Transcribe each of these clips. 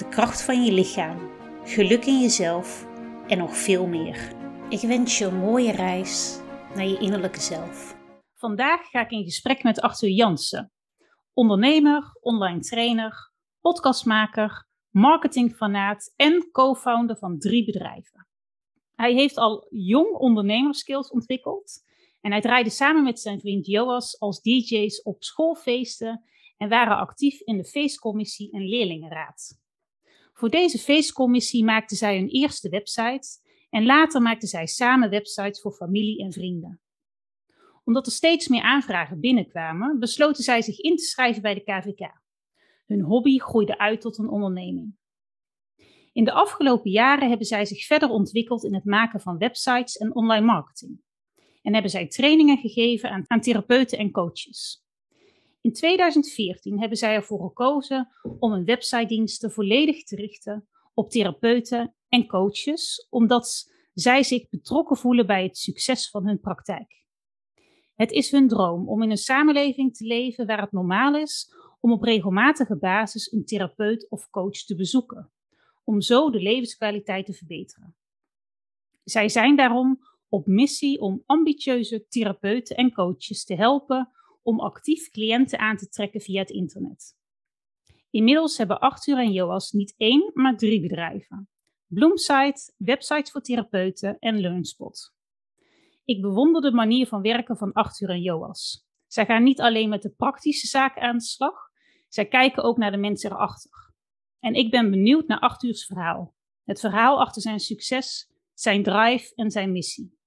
de kracht van je lichaam, geluk in jezelf en nog veel meer. Ik wens je een mooie reis naar je innerlijke zelf. Vandaag ga ik in gesprek met Arthur Jansen, ondernemer, online trainer, podcastmaker, marketingfanaat en co-founder van drie bedrijven. Hij heeft al jong ondernemerskills ontwikkeld en hij draaide samen met zijn vriend Joas als DJ's op schoolfeesten en waren actief in de feestcommissie en leerlingenraad. Voor deze feestcommissie maakten zij hun eerste website en later maakten zij samen websites voor familie en vrienden. Omdat er steeds meer aanvragen binnenkwamen, besloten zij zich in te schrijven bij de KVK. Hun hobby groeide uit tot een onderneming. In de afgelopen jaren hebben zij zich verder ontwikkeld in het maken van websites en online marketing. En hebben zij trainingen gegeven aan therapeuten en coaches. In 2014 hebben zij ervoor gekozen om hun websitediensten volledig te richten op therapeuten en coaches, omdat zij zich betrokken voelen bij het succes van hun praktijk. Het is hun droom om in een samenleving te leven waar het normaal is om op regelmatige basis een therapeut of coach te bezoeken, om zo de levenskwaliteit te verbeteren. Zij zijn daarom op missie om ambitieuze therapeuten en coaches te helpen om actief cliënten aan te trekken via het internet. Inmiddels hebben Arthur en Joas niet één, maar drie bedrijven. Bloomsite, websites voor therapeuten en LearnSpot. Ik bewonder de manier van werken van Arthur en Joas. Zij gaan niet alleen met de praktische zaken aan de slag, zij kijken ook naar de mensen erachter. En ik ben benieuwd naar Arthurs verhaal. Het verhaal achter zijn succes, zijn drive en zijn missie.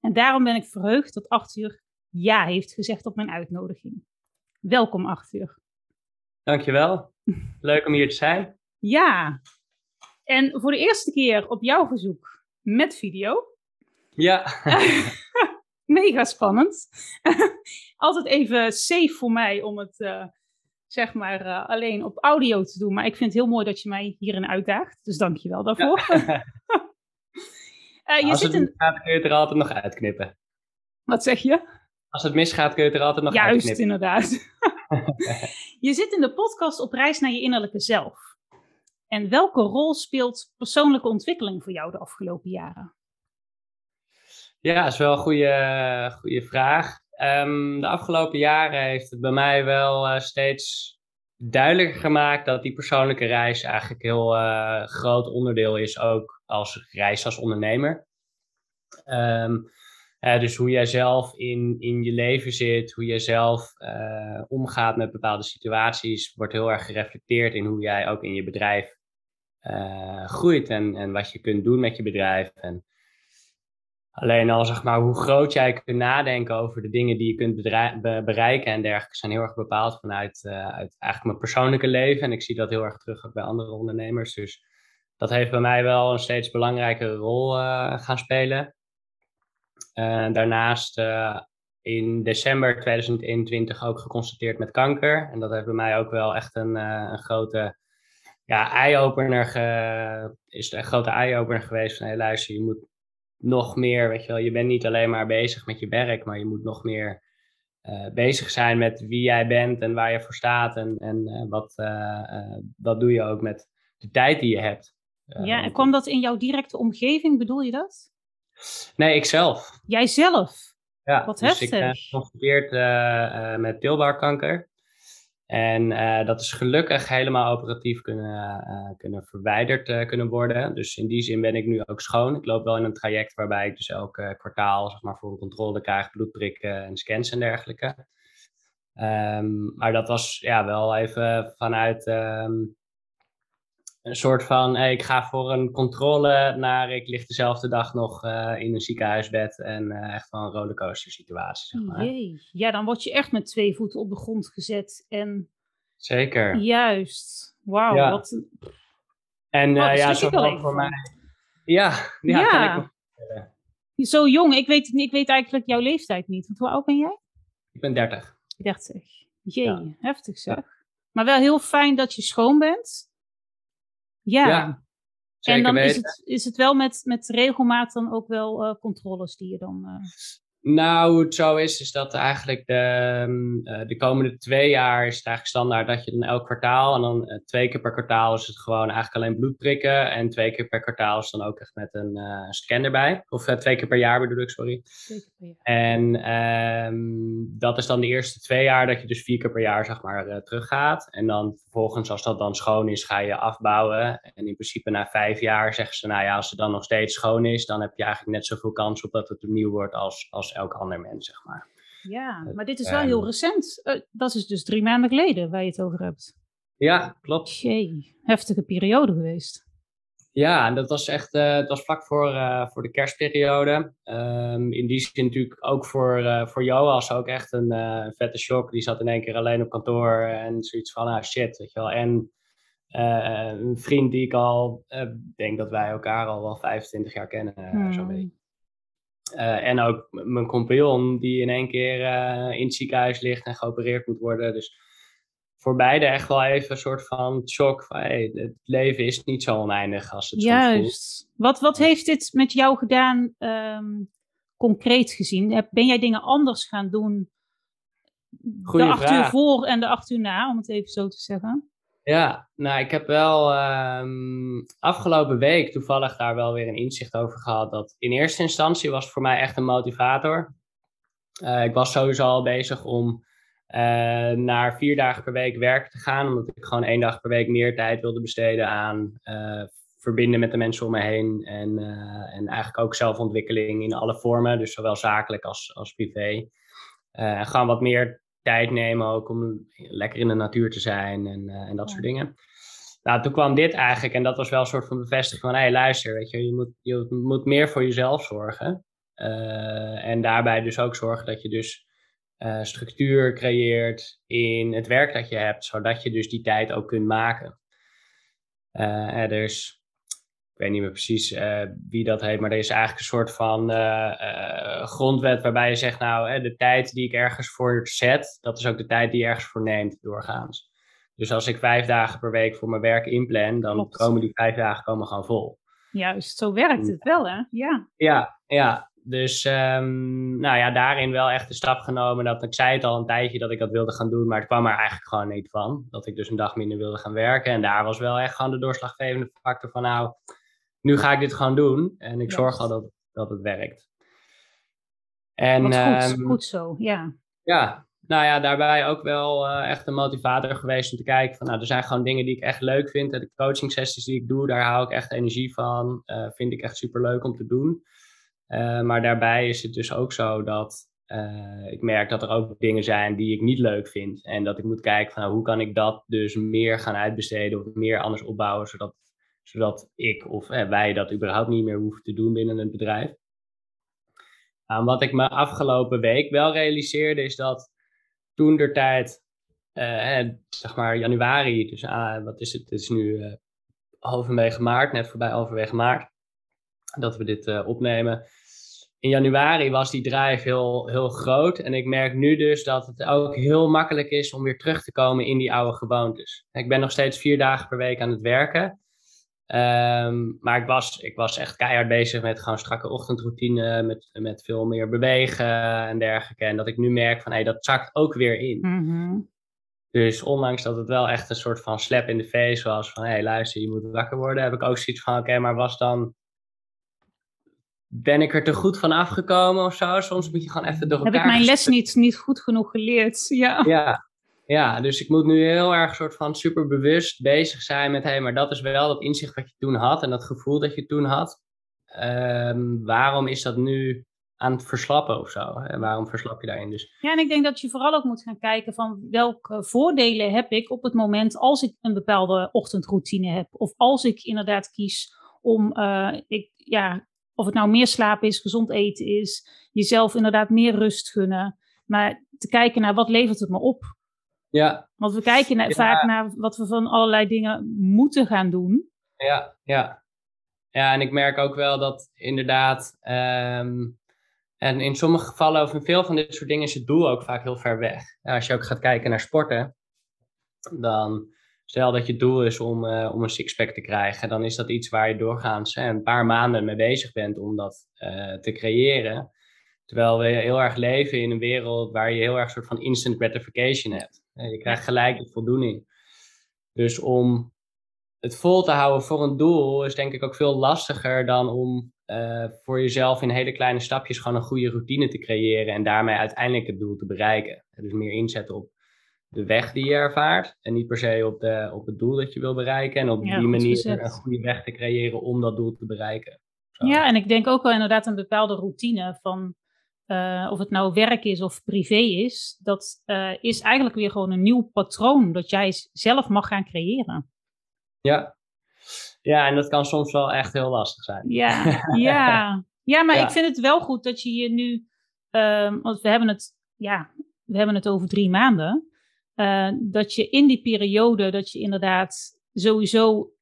En daarom ben ik verheugd dat Arthur ja heeft gezegd op mijn uitnodiging. Welkom, Arthur. Dankjewel. Leuk om hier te zijn. Ja. En voor de eerste keer op jouw verzoek met video. Ja. Mega spannend. Altijd even safe voor mij om het uh, zeg maar uh, alleen op audio te doen. Maar ik vind het heel mooi dat je mij hierin uitdaagt. Dus dank je wel daarvoor. Ja. uh, je Als zit het in... gaat, kun je het er altijd nog uitknippen. Wat zeg je? Als het misgaat kun je het er altijd nog Juist, inderdaad. je zit in de podcast op reis naar je innerlijke zelf. En welke rol speelt persoonlijke ontwikkeling voor jou de afgelopen jaren? Ja, dat is wel een goede, goede vraag. Um, de afgelopen jaren heeft het bij mij wel uh, steeds duidelijker gemaakt dat die persoonlijke reis eigenlijk een heel uh, groot onderdeel is, ook als reis als ondernemer. Um, dus hoe jij zelf in, in je leven zit, hoe jij zelf uh, omgaat met bepaalde situaties, wordt heel erg gereflecteerd in hoe jij ook in je bedrijf uh, groeit en, en wat je kunt doen met je bedrijf. En alleen al zeg maar hoe groot jij kunt nadenken over de dingen die je kunt bereiken en dergelijke, zijn heel erg bepaald vanuit uh, uit eigenlijk mijn persoonlijke leven. En ik zie dat heel erg terug ook bij andere ondernemers. Dus dat heeft bij mij wel een steeds belangrijkere rol gaan spelen. Uh, daarnaast uh, in december 2021 ook geconstateerd met kanker. En dat heeft bij mij ook wel echt een, uh, een grote ja, eye-opener, ge, is een grote eye-opener geweest van hey, luister, je moet nog meer, weet je wel, je bent niet alleen maar bezig met je werk, maar je moet nog meer bezig zijn met wie jij bent en waar je voor staat en, en wat, wat doe je ook met de tijd die je hebt. ja, en kwam dat in jouw directe omgeving, bedoel je dat? Nee, ikzelf. Jijzelf? Ja, Wat dus heftig. ik ben geconfronteerd uh, uh, met teelbaarkanker. En uh, dat is gelukkig helemaal operatief kunnen, kunnen verwijderd kunnen worden. Dus in die zin ben ik nu ook schoon. Ik loop wel in een traject waarbij ik dus elk kwartaal zeg maar, voor een controle krijg, bloedprikken en scans en dergelijke. Um, maar dat was ja, wel even vanuit um, een soort van, hey, ik ga voor een controle naar, ik lig dezelfde dag nog uh, in een ziekenhuisbed en uh, echt wel een rollercoaster situatie, zeg maar. Jee. Ja, dan word je echt met twee voeten op de grond gezet en... Zeker. Juist. Wauw, ja. wat... En eh, ja, zo voor van. mij. Ja, ja, Ja. kan ik me. Zo jong, ik weet, ik weet eigenlijk jouw leeftijd niet. Want hoe oud ben jij? Ik ben 30. 30. Jee, Ja. heftig zeg. Maar wel heel fijn dat je schoon bent. Ja. En dan is het, is het wel met, met regelmaat dan ook wel eh, controles die je dan... Nou, hoe het zo is, is dat eigenlijk de, ehm, eh, de komende twee jaar is het eigenlijk standaard dat je dan elk kwartaal en dan eh, twee keer per kwartaal is het gewoon eigenlijk alleen bloed prikken en twee keer per kwartaal is dan ook echt met een eh, scan erbij. Of twee keer per jaar bedoel ik, sorry. twee keer per jaar. En ehm, dat is dan de eerste twee jaar dat je dus vier keer per jaar zeg maar teruggaat. En dan vervolgens als dat dan schoon is, ga je afbouwen. En in principe na vijf jaar zeggen ze, nou ja, als het dan nog steeds schoon is, dan heb je eigenlijk net zoveel kans op dat het opnieuw wordt als, als elk ander mens, zeg maar. Ja, maar dit is wel ehm, heel recent. Eh, dat is dus drie maanden geleden waar je het over hebt. Ja, klopt. Jee, heftige periode geweest. Ja, en dat was echt, het was vlak voor, eh, voor de kerstperiode. Ehm, in die zin natuurlijk ook voor, eh voor Joas ook echt een vette shock. Die zat in één keer alleen op kantoor en zoiets van, ah shit, weet je wel. En een vriend die ik al, denk dat wij elkaar al wel 25 jaar kennen, eh, zo'n Hmm. beetje. Eh, en ook mijn compagnon die in één keer eh, in het ziekenhuis ligt en geopereerd moet worden. Dus voor beide echt wel even een soort van shock van hey, het leven is niet zo oneindig als het. Juist. Wat, wat heeft dit met jou gedaan, ehm, concreet gezien? Ben jij dingen anders gaan doen Goeie de acht uur voor en de acht uur na, om het even zo te zeggen? Ja, nou ik heb wel ehm, afgelopen week toevallig daar wel weer een inzicht over gehad. Dat in eerste instantie was voor mij echt een motivator. Eh, ik was sowieso al bezig om eh, naar vier dagen per week werken te gaan. Omdat ik gewoon één dag per week meer tijd wilde besteden aan eh, verbinden met de mensen om me heen. En, en eigenlijk ook zelfontwikkeling in alle vormen. Dus zowel zakelijk als, als privé. Gewoon wat meer tijd nemen ook om lekker in de natuur te zijn en, eh, en dat Ja. soort dingen. Nou, toen kwam dit eigenlijk en dat was wel een soort van bevestiging van, hé hey, luister, weet je, je moet, je moet meer voor jezelf zorgen. Eh, en daarbij dus ook zorgen dat je dus eh, structuur creëert in het werk dat je hebt, zodat je dus die tijd ook kunt maken. Er is, ik weet niet meer precies eh, wie dat heet, maar er is eigenlijk een soort van eh, eh, grondwet waarbij je zegt, nou, hè, de tijd die ik ergens voor zet, dat is ook de tijd die je ergens voor neemt doorgaans. Dus als ik vijf dagen per week voor mijn werk inplan, dan Klopt. komen die vijf dagen komen gewoon vol. Juist, zo werkt het wel, hè? Ja. Ja, ja. Dus ehm, nou ja, daarin wel echt de stap genomen. Dat, ik zei het al een tijdje dat ik dat wilde gaan doen, maar het kwam er eigenlijk gewoon niet van. Dat ik dus een dag minder wilde gaan werken. En daar was wel echt gewoon de doorslaggevende factor van nou, nu ga ik dit gewoon doen. En ik zorg al dat, dat het werkt. En, goed, ehm, goed zo, ja. ja, nou ja, daarbij ook wel eh, echt een motivator geweest om te kijken van, nou, er zijn gewoon dingen die ik echt leuk vind. En de coaching sessies die ik doe, daar hou ik echt energie van. Eh, vind ik echt super leuk om te doen. Eh, maar daarbij is het dus ook zo dat ik merk dat er ook dingen zijn die ik niet leuk vind. En dat ik moet kijken van, nou, hoe kan ik dat dus meer gaan uitbesteden of meer anders opbouwen, zodat, zodat ik of eh, wij dat überhaupt niet meer hoeven te doen binnen het bedrijf. Wat ik me afgelopen week wel realiseerde is dat toen der tijd, eh, zeg maar januari, dus ah, wat is het? Het is nu eh, halverwege maart, net voorbij halverwege maart, dat we dit eh, opnemen. In januari was die drive heel, heel groot. En ik merk nu dus dat het ook heel makkelijk is om weer terug te komen in die oude gewoontes. Ik ben nog steeds vier dagen per week aan het werken. Ehm, maar ik was, ik was echt keihard bezig met gewoon strakke ochtendroutine, met, met veel meer bewegen en dergelijke. En dat ik nu merk van, hé, dat zakt ook weer in. Mhm. Dus ondanks dat het wel echt een soort van slap in de face was van, hé, hey, luister, je moet wakker worden, heb ik ook zoiets van, oké, maar was dan, ben ik er te goed van afgekomen of zo? Soms moet je gewoon even door elkaar... Heb ik mijn les niet, niet goed genoeg geleerd? Ja. Ja, ja, dus ik moet nu heel erg soort van super bewust bezig zijn met, hé, maar dat is wel dat inzicht wat je toen had en dat gevoel dat je toen had. Ehm, waarom is dat nu aan het verslappen of zo? En waarom verslap je daarin? Dus Ja, en ik denk dat je vooral ook moet gaan kijken van welke voordelen heb ik op het moment als ik een bepaalde ochtendroutine heb. Of als ik inderdaad kies om, eh, ik, ja, of het nou meer slapen is, gezond eten is, jezelf inderdaad meer rust gunnen. Maar te kijken naar wat levert het me op. ja, Want we kijken Ja. vaak naar wat we van allerlei dingen moeten gaan doen. Ja, ja. Ja, en ik merk ook wel dat inderdaad, ehm, en in sommige gevallen of in veel van dit soort dingen is het doel ook vaak heel ver weg. als je ook gaat kijken naar sporten, dan stel dat je doel is om, uh, om een sixpack te krijgen, dan is dat iets waar je doorgaans een paar maanden mee bezig bent om dat uh, te creëren. Terwijl we heel erg leven in een wereld waar je heel erg een soort van instant gratification hebt. Je krijgt gelijk de voldoening. Dus om het vol te houden voor een doel is denk ik ook veel lastiger dan om uh, voor jezelf in hele kleine stapjes gewoon een goede routine te creëren en daarmee uiteindelijk het doel te bereiken. Dus meer inzetten op de weg die je ervaart en niet per se op, de, op het doel dat je wil bereiken en op die manier een goede weg te creëren om dat doel te bereiken. Ja, en ik denk ook wel inderdaad een bepaalde routine van uh, of het nou werk is of privé is, dat uh, is eigenlijk weer gewoon een nieuw patroon dat jij zelf mag gaan creëren. Ja. ja, en dat kan soms wel echt heel lastig zijn. Ja, ja. ja maar ik vind het wel goed dat je hier nu, uh, want we hebben het, ja, we hebben het over drie maanden, uh, dat je in die periode, dat je inderdaad sowieso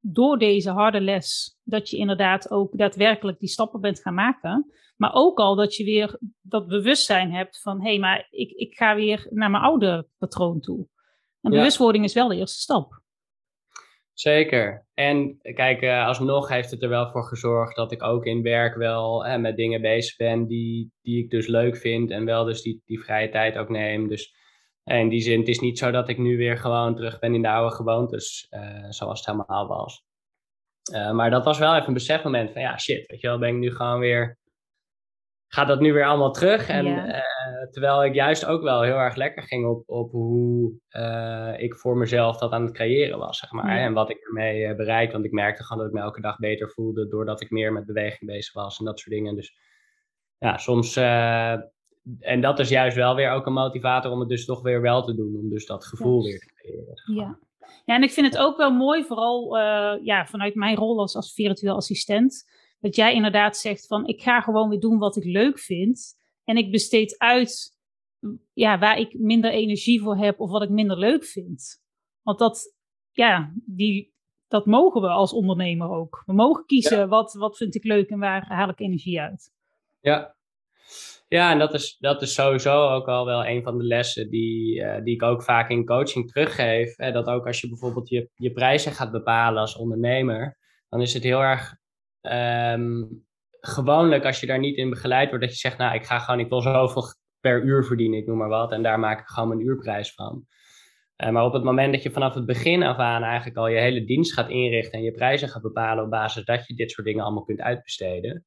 door deze harde les, dat je inderdaad ook daadwerkelijk die stappen bent gaan maken. Maar ook al dat je weer dat bewustzijn hebt van, hé, hey, maar ik, ik ga weer naar mijn oude patroon toe. En bewustwording is wel de eerste stap. Zeker. En kijk, uh, alsnog heeft het er wel voor gezorgd dat ik ook in werk wel eh, met dingen bezig ben die, die ik dus leuk vind. En wel dus die, die vrije tijd ook neem. Dus eh, in die zin, het is niet zo dat ik nu weer gewoon terug ben in de oude gewoontes, uh, zoals het helemaal was. Uh, maar dat was wel even een besefmoment van, ja shit, weet je wel, ben ik nu gewoon weer gaat dat nu weer allemaal terug. En uh, terwijl ik juist ook wel heel erg lekker ging op, op hoe uh, ik voor mezelf dat aan het creëren was, zeg maar. En wat ik ermee uh, bereik. Want ik merkte gewoon dat ik me elke dag beter voelde doordat ik meer met beweging bezig was en dat soort dingen. Dus ja, soms. en dat is juist wel weer ook een motivator om het dus toch weer wel te doen. Om dus dat gevoel weer te creëren. Ja. ja, en ik vind het ook wel mooi, vooral ja, vanuit mijn rol als, als virtueel assistent dat jij inderdaad zegt van ik ga gewoon weer doen wat ik leuk vind. En ik besteed uit ja, waar ik minder energie voor heb of wat ik minder leuk vind. Want dat, ja, die, dat mogen we als ondernemer ook. We mogen kiezen wat, wat vind ik leuk en waar haal ik energie uit. Ja, ja, en dat is, dat is sowieso ook al wel een van de lessen die, uh, die ik ook vaak in coaching teruggeef. Hè, dat ook als je bijvoorbeeld je, je prijzen gaat bepalen als ondernemer, dan is het heel erg um, gewoonlijk als je daar niet in begeleid wordt, dat je zegt, nou, ik ga gewoon, ik wil zoveel per uur verdienen, ik noem maar wat, en daar maak ik gewoon mijn uurprijs van. Uh, maar op het moment dat je vanaf het begin af aan eigenlijk al je hele dienst gaat inrichten en je prijzen gaat bepalen op basis dat je dit soort dingen allemaal kunt uitbesteden,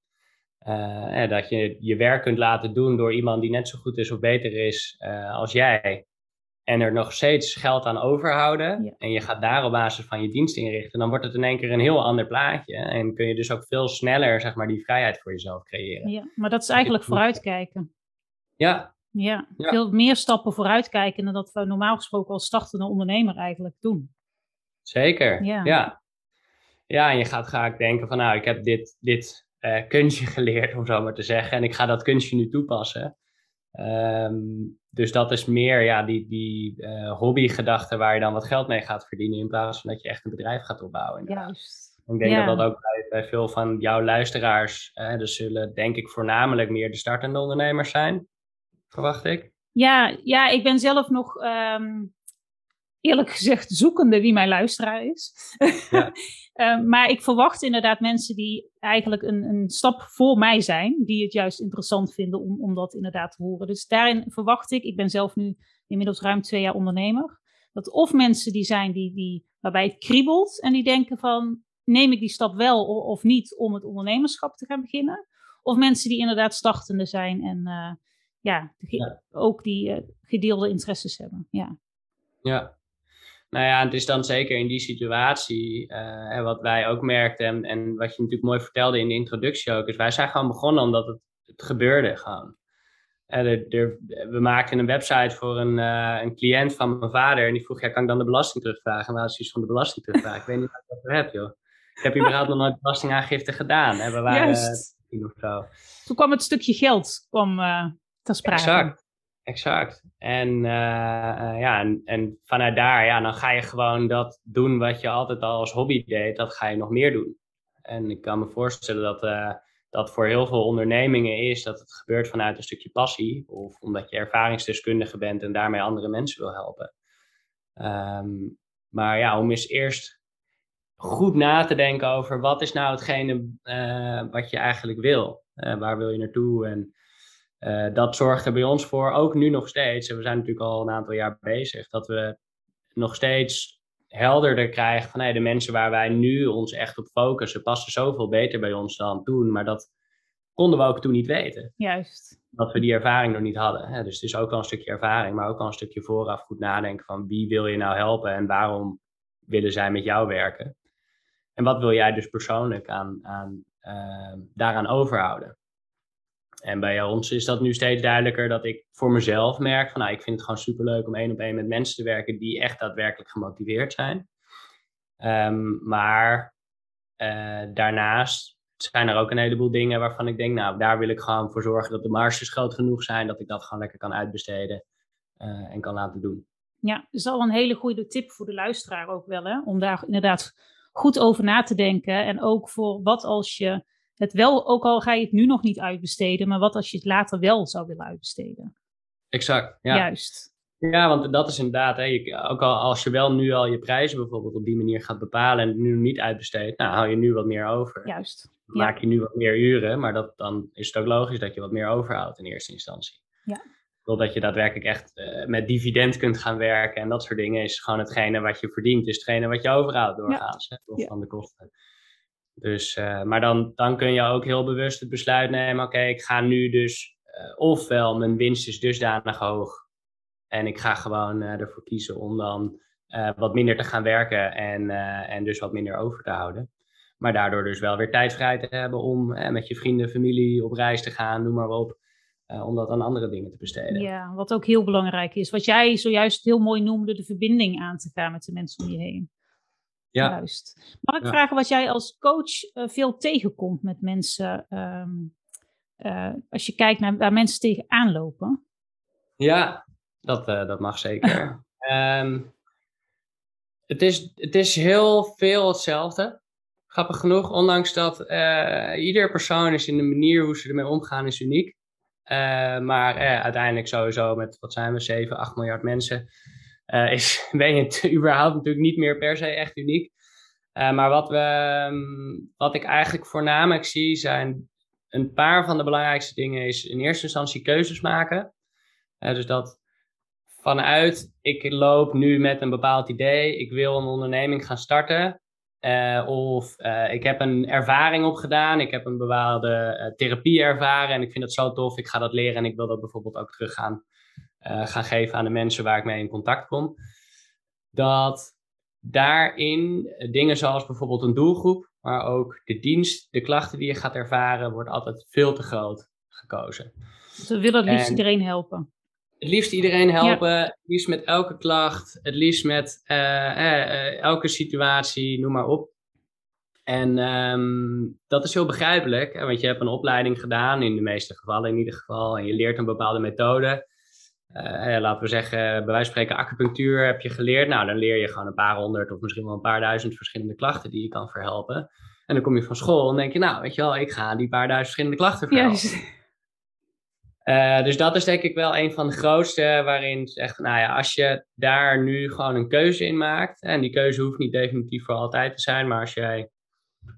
uh, dat je je werk kunt laten doen door iemand die net zo goed is of beter is uh, als jij, en er nog steeds geld aan overhouden en je gaat daar op basis van je dienst inrichten, dan wordt het in één keer een heel ander plaatje. En kun je dus ook veel sneller, zeg maar, die vrijheid voor jezelf creëren. Ja, maar dat is eigenlijk vooruitkijken. Ja. Ja, veel meer stappen vooruitkijken dan dat we normaal gesproken als startende ondernemer eigenlijk doen. Zeker, ja. Ja, ja en je gaat graag denken van, nou, ik heb dit, dit uh, kunstje geleerd, om zo maar te zeggen, en ik ga dat kunstje nu toepassen. Um, dus dat is meer ja, die, die uh, hobbygedachte waar je dan wat geld mee gaat verdienen in plaats van dat je echt een bedrijf gaat opbouwen. Juist. Ik denk dat dat ook bij, bij, veel van jouw luisteraars, uh, dus zullen denk ik voornamelijk meer de startende ondernemers zijn, verwacht ik. Ja, ja ik ben zelf nog um, eerlijk gezegd zoekende wie mijn luisteraar is. Ja. uh, maar ik verwacht inderdaad mensen die eigenlijk een, een stap voor mij zijn, die het juist interessant vinden om, om dat inderdaad te horen. Dus daarin verwacht ik, ik ben zelf nu inmiddels ruim twee jaar ondernemer, dat of mensen die zijn die, die, waarbij het kriebelt en die denken van, neem ik die stap wel of niet om het ondernemerschap te gaan beginnen? Of mensen die inderdaad startende zijn en uh, ja, ja, ook die uh, gedeelde interesses hebben. Ja. Ja, nou ja, het is dan zeker in die situatie, uh, en wat wij ook merkten en, en wat je natuurlijk mooi vertelde in de introductie ook, is wij zijn gewoon begonnen omdat het, het gebeurde gewoon. En er, er, we maakten een website voor een, uh, een cliënt van mijn vader en die vroeg, ja, kan ik dan de belasting terugvragen? En we hadden van de belasting terugvragen. ik weet niet wat ik dat heb, joh. Ik heb überhaupt nog nooit belastingaangifte gedaan. En we waren Juist. Uh. Toen kwam het stukje geld kwam, ter sprake. Exact. Exact. En, ja, en, en, vanuit daar, ja, dan ga je gewoon dat doen wat je altijd al als hobby deed, dat ga je nog meer doen. En ik kan me voorstellen dat dat voor heel veel ondernemingen is dat het gebeurt vanuit een stukje passie of omdat je ervaringsdeskundige bent en daarmee andere mensen wil helpen. Ehm, maar ja, om eens eerst goed na te denken over wat is nou hetgene wat je eigenlijk wil. Waar wil je naartoe? En uh, dat zorgt er bij ons voor, ook nu nog steeds. En we zijn natuurlijk al een aantal jaar bezig, dat we nog steeds helderder krijgen van hey, de mensen waar wij nu ons echt op focussen, passen zoveel beter bij ons dan toen. Maar dat konden we ook toen niet weten. Juist. Dat we die ervaring nog niet hadden. Hè? Dus het is ook wel een stukje ervaring, maar ook wel een stukje vooraf goed nadenken van wie wil je nou helpen en waarom willen zij met jou werken. En wat wil jij dus persoonlijk aan, aan, uh, daaraan overhouden? En bij ons is dat nu steeds duidelijker dat ik voor mezelf merk van nou, ik vind het gewoon superleuk om één op één met mensen te werken die echt daadwerkelijk gemotiveerd zijn. Um, maar uh, daarnaast zijn er ook een heleboel dingen waarvan ik denk, nou, daar wil ik gewoon voor zorgen dat de marges groot genoeg zijn, dat ik dat gewoon lekker kan uitbesteden uh, en kan laten doen. Ja, dat is al een hele goede tip voor de luisteraar ook wel, hè? om daar inderdaad goed over na te denken. En ook voor wat als je het wel, ook al ga je het nu nog niet uitbesteden, maar wat als je het later wel zou willen uitbesteden. Exact, ja. Juist. Ja, want dat is inderdaad, hè, je, ook al als je wel nu al je prijzen bijvoorbeeld op die manier gaat bepalen en nu niet uitbesteedt, nou hou je nu wat meer over. Juist. maak je nu wat meer uren, maar dat, dan is het ook logisch dat je wat meer overhoudt in eerste instantie. Ja. Totdat je daadwerkelijk echt uh, met dividend kunt gaan werken en dat soort dingen is gewoon hetgene wat je verdient, is hetgene wat je overhoudt doorgaans, ja. hè, van de kosten. Dus, uh, maar dan, dan kun je ook heel bewust het besluit nemen, oké, ik ga nu dus, uh, ofwel mijn winst is dusdanig hoog en ik ga gewoon uh, ervoor kiezen om dan wat minder te gaan werken en, en dus wat minder over te houden. Maar daardoor dus wel weer tijd vrij te hebben om met je vrienden, familie op reis te gaan, noem maar op. om dat aan andere dingen te besteden. Ja, wat ook heel belangrijk is. Wat jij zojuist heel mooi noemde, de verbinding aan te gaan met de mensen om je heen. Ja. Juist. Mag ik vragen wat jij als coach uh, veel tegenkomt met mensen, um, uh, als je kijkt naar waar mensen tegenaan lopen? Ja, dat, uh, dat mag zeker. um, het, is, het is heel veel hetzelfde. Grappig genoeg, ondanks dat ieder persoon is in de manier hoe ze ermee omgaan is uniek. maar uiteindelijk sowieso met, wat zijn we, 7, 8 miljard mensen uh, is, ben je het überhaupt natuurlijk niet meer per se echt uniek. Uh, maar wat, we, um, wat ik eigenlijk voornamelijk zie zijn een paar van de belangrijkste dingen is in eerste instantie keuzes maken. Uh, dus dat vanuit ik loop nu met een bepaald idee, ik wil een onderneming gaan starten. of ik heb een ervaring opgedaan, ik heb een bepaalde therapie ervaren en ik vind het zo tof, ik ga dat leren en ik wil dat bijvoorbeeld ook terug gaan uh, gaan geven aan de mensen waar ik mee in contact kom. Dat daarin dingen zoals bijvoorbeeld een doelgroep, maar ook de dienst, de klachten die je gaat ervaren, wordt altijd veel te groot gekozen. Ze willen het liefst iedereen helpen. Het liefst iedereen helpen, het liefst met elke klacht, het liefst met uh, uh, elke situatie, noem maar op. En um, dat is heel begrijpelijk, want je hebt een opleiding gedaan, in de meeste gevallen in ieder geval, en je leert een bepaalde methode. Uh, laten we zeggen, bij wijze van spreken acupunctuur heb je geleerd. Nou, dan leer je gewoon een paar honderd of misschien wel een paar duizend verschillende klachten die je kan verhelpen. En dan kom je van school en denk je, nou, weet je wel, ik ga die paar duizend verschillende klachten verhelpen. Uh, dus dat is denk ik wel een van de grootste waarin echt, nou ja, als je daar nu gewoon een keuze in maakt, en die keuze hoeft niet definitief voor altijd te zijn, maar als jij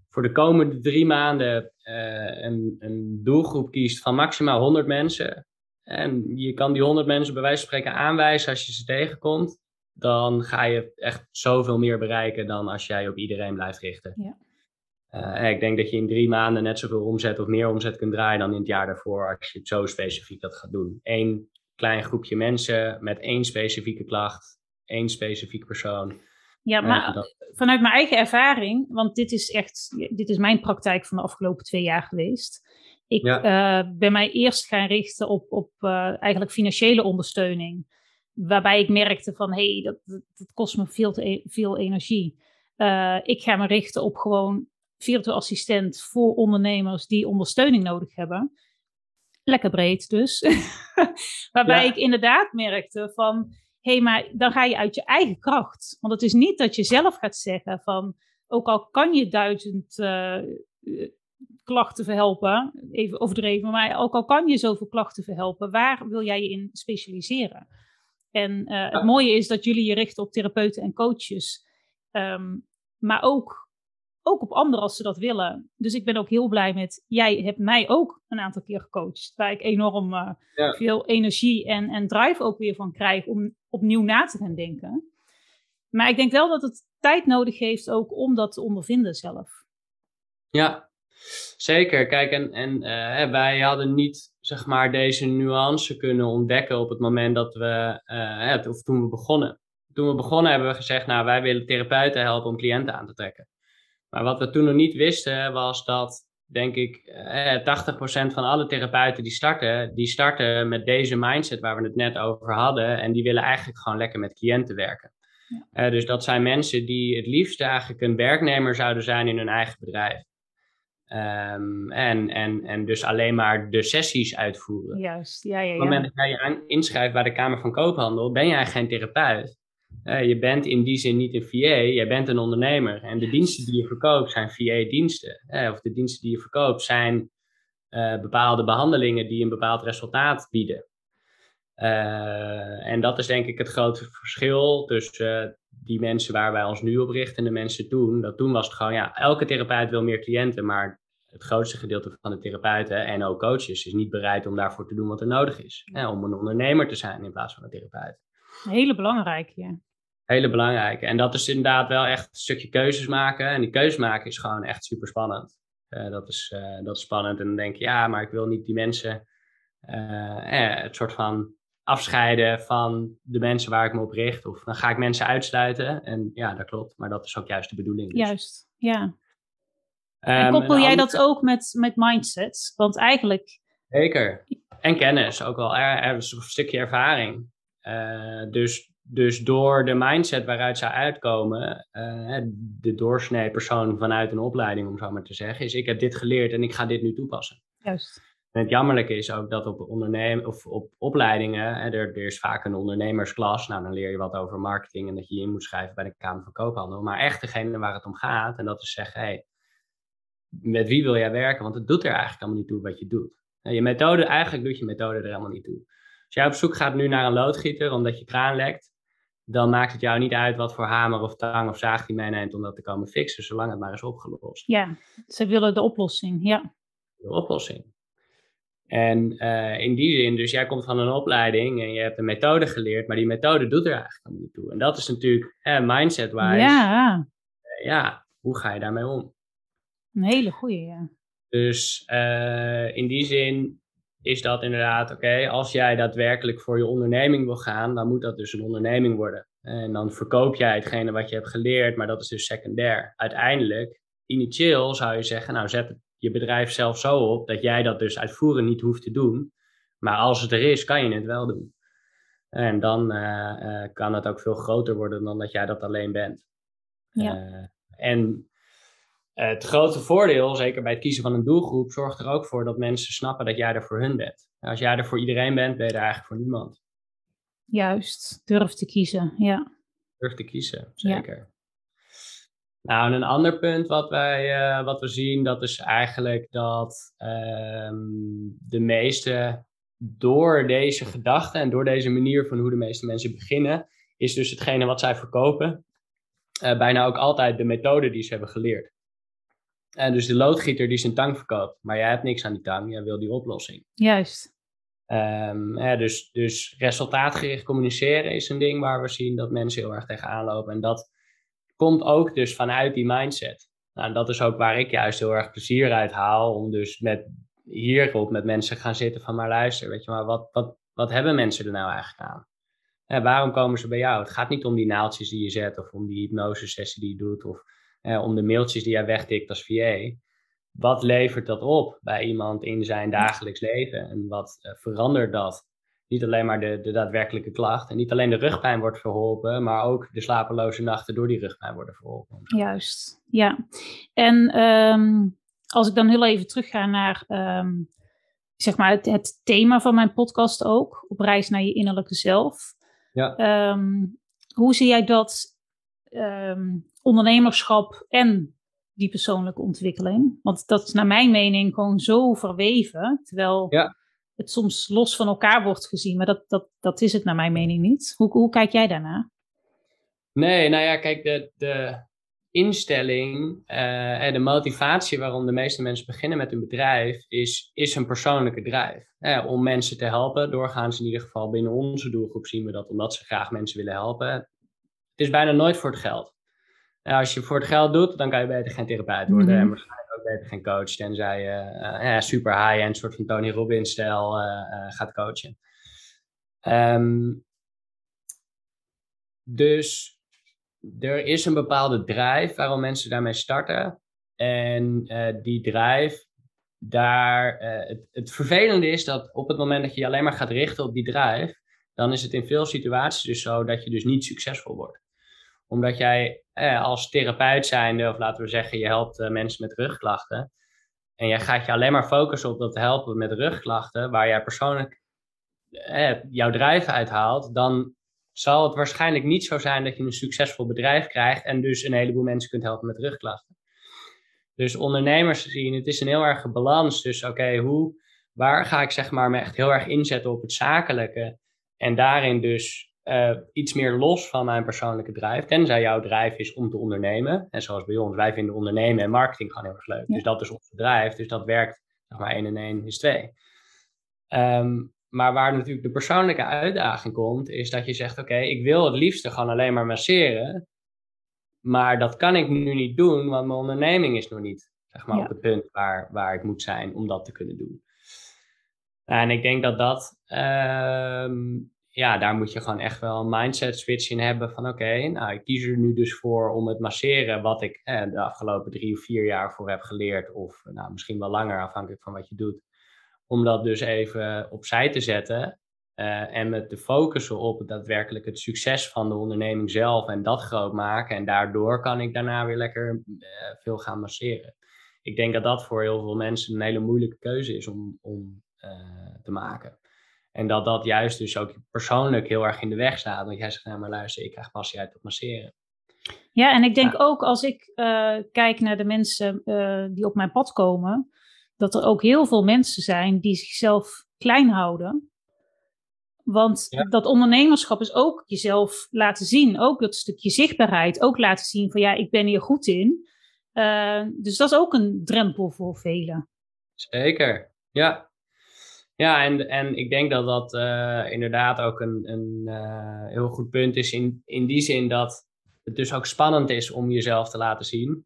voor de komende drie maanden uh, een, een doelgroep kiest van maximaal 100 mensen, en je kan die 100 mensen bij wijze van spreken aanwijzen als je ze tegenkomt. Dan ga je echt zoveel meer bereiken dan als jij op iedereen blijft richten. Ja. Uh, ik denk dat je in drie maanden net zoveel omzet of meer omzet kunt draaien dan in het jaar daarvoor als je het zo specifiek dat gaat doen. Eén klein groepje mensen met één specifieke klacht, één specifiek persoon. Ja, maar dat... vanuit mijn eigen ervaring, want dit is echt, dit is mijn praktijk van de afgelopen twee jaar geweest. Ik ja. uh, ben mij eerst gaan richten op, op uh, eigenlijk financiële ondersteuning. Waarbij ik merkte van, hé, hey, dat, dat, kost me veel, te, e-, veel energie. Uh, ik ga me richten op gewoon virtueel assistent voor ondernemers die ondersteuning nodig hebben. Lekker breed dus. Waarbij ik inderdaad merkte van, hé, hey, maar dan ga je uit je eigen kracht. Want het is niet dat je zelf gaat zeggen van, ook al kan je duizend klachten verhelpen, even overdreven, maar ook al kan je zoveel klachten verhelpen, waar wil jij je in specialiseren? En uh, het mooie is dat jullie je richten op therapeuten en coaches, um, maar ook, ook op anderen als ze dat willen. Dus ik ben ook heel blij met, jij hebt mij ook een aantal keer gecoacht, waar ik enorm uh, ja. veel energie en, en drive ook weer van krijg om opnieuw na te gaan denken. Maar ik denk wel dat het tijd nodig heeft ook om dat te ondervinden zelf. Ja, zeker. Kijk, en, en uh, wij hadden niet zeg maar deze nuance kunnen ontdekken op het moment dat we, uh, of toen we begonnen. Toen we begonnen hebben we gezegd, nou wij willen therapeuten helpen om cliënten aan te trekken. Maar wat we toen nog niet wisten was dat, denk ik, uh, 80% van alle therapeuten die starten, die starten met deze mindset waar we het net over hadden. En die willen eigenlijk gewoon lekker met cliënten werken. Ja. dus dat zijn mensen die het liefst eigenlijk een werknemer zouden zijn in hun eigen bedrijf. Um, en, en, en dus alleen maar de sessies uitvoeren. Juist, ja, ja, ja. Op het moment dat jij je inschrijft bij de Kamer van Koophandel, ben jij geen therapeut. Uh, je bent in die zin niet een VA, jij bent een ondernemer. En de diensten die je verkoopt zijn VA-diensten. Uh, of de diensten die je verkoopt zijn uh, bepaalde behandelingen die een bepaald resultaat bieden. En dat is denk ik het grote verschil tussen die mensen waar wij ons nu op richten en de mensen toen. Dat toen was het gewoon, ja, elke therapeut wil meer cliënten, maar het grootste gedeelte van de therapeuten en ook coaches is niet bereid om daarvoor te doen wat er nodig is. Hè, om een ondernemer te zijn in plaats van een therapeut. Hele belangrijke, ja. Hele belangrijke. En dat is inderdaad wel echt een stukje keuzes maken. En die keuzes maken is gewoon echt super spannend. Uh, dat, is, dat is spannend. En dan denk je, ja, maar ik wil niet die mensen het soort van afscheiden van de mensen waar ik me op richt. Of dan ga ik mensen uitsluiten. En ja, dat klopt. Maar dat is ook juist de bedoeling. Dus. Juist, ja. En koppel jij dat ook met, met mindsets? Want eigenlijk... Zeker. En kennis, ook wel er, er een stukje ervaring. Uh, dus, dus door de mindset waaruit zij uitkomen, uh, de doorsnee persoon vanuit een opleiding, om zo maar te zeggen, is ik heb dit geleerd en ik ga dit nu toepassen. Juist. En het jammerlijke is ook dat op, ondernemen, of op opleidingen, hè, er, er, is vaak een ondernemersklas. Nou, dan leer je wat over marketing en dat je je in moet schrijven bij de Kamer van Koophandel. Maar echt degene waar het om gaat, en dat is zeggen, hey, met wie wil jij werken? Want het doet er eigenlijk allemaal niet toe wat je doet. Je methode, eigenlijk doet je methode er helemaal niet toe. Als jij op zoek gaat nu naar een loodgieter omdat je kraan lekt, dan maakt het jou niet uit wat voor hamer of tang of zaag die meeneemt om dat te komen fixen, zolang het maar is opgelost. Ja, ze willen de oplossing, ja. De oplossing. En uh, in die zin, dus jij komt van een opleiding en je hebt een methode geleerd, maar die methode doet er eigenlijk niet toe. En dat is natuurlijk eh, mindset-wise. Ja. Uh, ja, hoe ga je daarmee om? Een hele goede, ja. Dus in die zin is dat inderdaad, oké, als jij daadwerkelijk voor je onderneming wil gaan, dan moet dat dus een onderneming worden. En dan verkoop jij hetgene wat je hebt geleerd, maar dat is dus secundair. Uiteindelijk, initieel zou je zeggen, nou zet je bedrijf zelf zo op dat jij dat dus uitvoeren niet hoeft te doen. Maar als het er is, kan je het wel doen. En dan uh, uh, kan het ook veel groter worden dan dat jij dat alleen bent. Ja. Uh, en het grote voordeel, zeker bij het kiezen van een doelgroep, zorgt er ook voor dat mensen snappen dat jij er voor hun bent. Als jij er voor iedereen bent, ben je er eigenlijk voor niemand. Juist, durf te kiezen, ja. Durf te kiezen, zeker. Ja. Nou, en een ander punt wat, wij, uh, wat we zien, dat is eigenlijk dat um, de meeste door deze gedachten en door deze manier van hoe de meeste mensen beginnen, is dus hetgene wat zij verkopen, uh, bijna ook altijd de methode die ze hebben geleerd. En dus de loodgieter die zijn tang verkoopt, maar jij hebt niks aan die tang, jij wil die oplossing. Juist. Um, ja, dus, dus resultaatgericht communiceren is een ding waar we zien dat mensen heel erg tegenaan lopen. En dat komt ook dus vanuit die mindset. Nou, dat is ook waar ik juist heel erg plezier uit haal. Om dus met hierop met mensen gaan zitten van maar luister, weet je maar, wat, wat, wat hebben mensen er nou eigenlijk aan? waarom komen ze bij jou? Het gaat niet om die naaltjes die je zet of om die hypnosesessie die je doet of eh, om de mailtjes die jij wegtikt als VA. Wat levert dat op bij iemand in zijn dagelijks leven en wat uh, verandert dat? niet alleen maar de, de daadwerkelijke klacht. En niet alleen de rugpijn wordt verholpen, maar ook de slapeloze nachten door die rugpijn worden verholpen. Juist, ja. En um, als ik dan heel even terugga naar um, zeg maar het, het, thema van mijn podcast ook, op reis naar je innerlijke zelf. Ja. Ehm, hoe zie jij dat ehm, ondernemerschap en die persoonlijke ontwikkeling? Want dat is naar mijn mening gewoon zo verweven, terwijl ja. het soms los van elkaar wordt gezien, maar dat, dat, dat is het naar mijn mening niet. Hoe, hoe kijk jij daarna? Nee, nou ja, kijk, de, de instelling uh, en de motivatie waarom de meeste mensen beginnen met een bedrijf is, is een persoonlijke drijf. Eh, om mensen te helpen, doorgaans in ieder geval binnen onze doelgroep zien we dat omdat ze graag mensen willen helpen. Het is bijna nooit voor het geld. Als je voor het geld doet, dan kan je beter geen therapeut worden mm -hmm. en waarschijnlijk ook beter geen coach, tenzij je super high-end, soort van Tony Robbins-stijl gaat coachen. Um, dus er is een bepaalde drijf waarom mensen daarmee starten. En uh, die drijf, daar, uh, het, het, vervelende is dat op het moment dat je je alleen maar gaat richten op die drijf, dan is het in veel situaties dus zo dat je dus niet succesvol wordt. Omdat jij eh, als therapeut zijnde, of laten we zeggen, je helpt uh, mensen met rugklachten. En jij gaat je alleen maar focussen op dat helpen met rugklachten, waar jij persoonlijk jouw drijf uithaalt, dan zal het waarschijnlijk niet zo zijn dat je een succesvol bedrijf krijgt en dus een heleboel mensen kunt helpen met rugklachten. Dus ondernemers zien, het is een heel erg balans. Dus oké, hoe, waar ga ik zeg maar me echt heel erg inzetten op het zakelijke en daarin dus uh, iets meer los van mijn persoonlijke drijf. Tenzij jouw drijf is om te ondernemen. En zoals bij ons, wij vinden ondernemen en marketing gewoon heel erg leuk. Ja. Dus dat is ons bedrijf. Dus dat werkt, zeg maar, 1 en 1 is 2. Um, maar waar natuurlijk de persoonlijke uitdaging komt, is dat je zegt: Oké, ik wil het liefste gewoon alleen maar masseren. Maar dat kan ik nu niet doen, want mijn onderneming is nog niet zeg maar, Ja. op het punt waar, waar ik moet zijn om dat te kunnen doen. En ik denk dat dat, ehm, ja, daar moet je gewoon echt wel een mindset switch in hebben van oké, nou ik kies er nu dus voor om het masseren wat ik eh, de afgelopen drie of vier jaar voor heb geleerd, of nou, misschien wel langer afhankelijk van wat je doet, om dat dus even opzij te zetten eh, en me te focussen op daadwerkelijk het succes van de onderneming zelf en dat groot maken. En daardoor kan ik daarna weer lekker eh, veel gaan masseren. Ik denk dat dat voor heel veel mensen een hele moeilijke keuze is om, om eh, te maken. En dat dat juist dus ook persoonlijk heel erg in de weg staat. Want jij zegt, nou maar luister, ik krijg passie uit het masseren. Ja, en ik denk ook als ik eh, kijk naar de mensen eh, die op mijn pad komen, dat er ook heel veel mensen zijn die zichzelf klein houden. Want Ja. dat ondernemerschap is ook jezelf laten zien. Ook dat stukje zichtbaarheid. Ook laten zien van ja, ik ben hier goed in. Eh, dus dat is ook een drempel voor velen. Zeker, ja. Ja, en, en ik denk dat dat eh, inderdaad ook een, een eh, heel goed punt is in, in die zin dat het dus ook spannend is om jezelf te laten zien.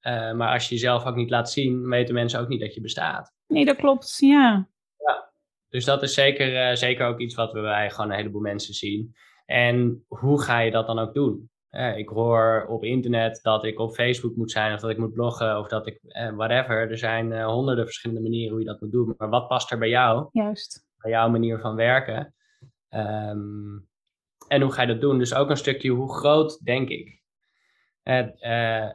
Eh, maar als je jezelf ook niet laat zien, weten mensen ook niet dat je bestaat. Nee, dat klopt. Ja. Dus dat is zeker, zeker ook iets wat we bij gewoon een heleboel mensen zien. En hoe ga je dat dan ook doen? Eh, ik hoor op internet dat ik op Facebook moet zijn, of dat ik moet bloggen, of dat ik eh, whatever. Er zijn eh, honderden verschillende manieren hoe je dat moet doen. Maar wat past er bij jou? Juist. bij jouw manier van werken. Ehm, en hoe ga je dat doen? Dus ook een stukje hoe groot denk ik. Eh,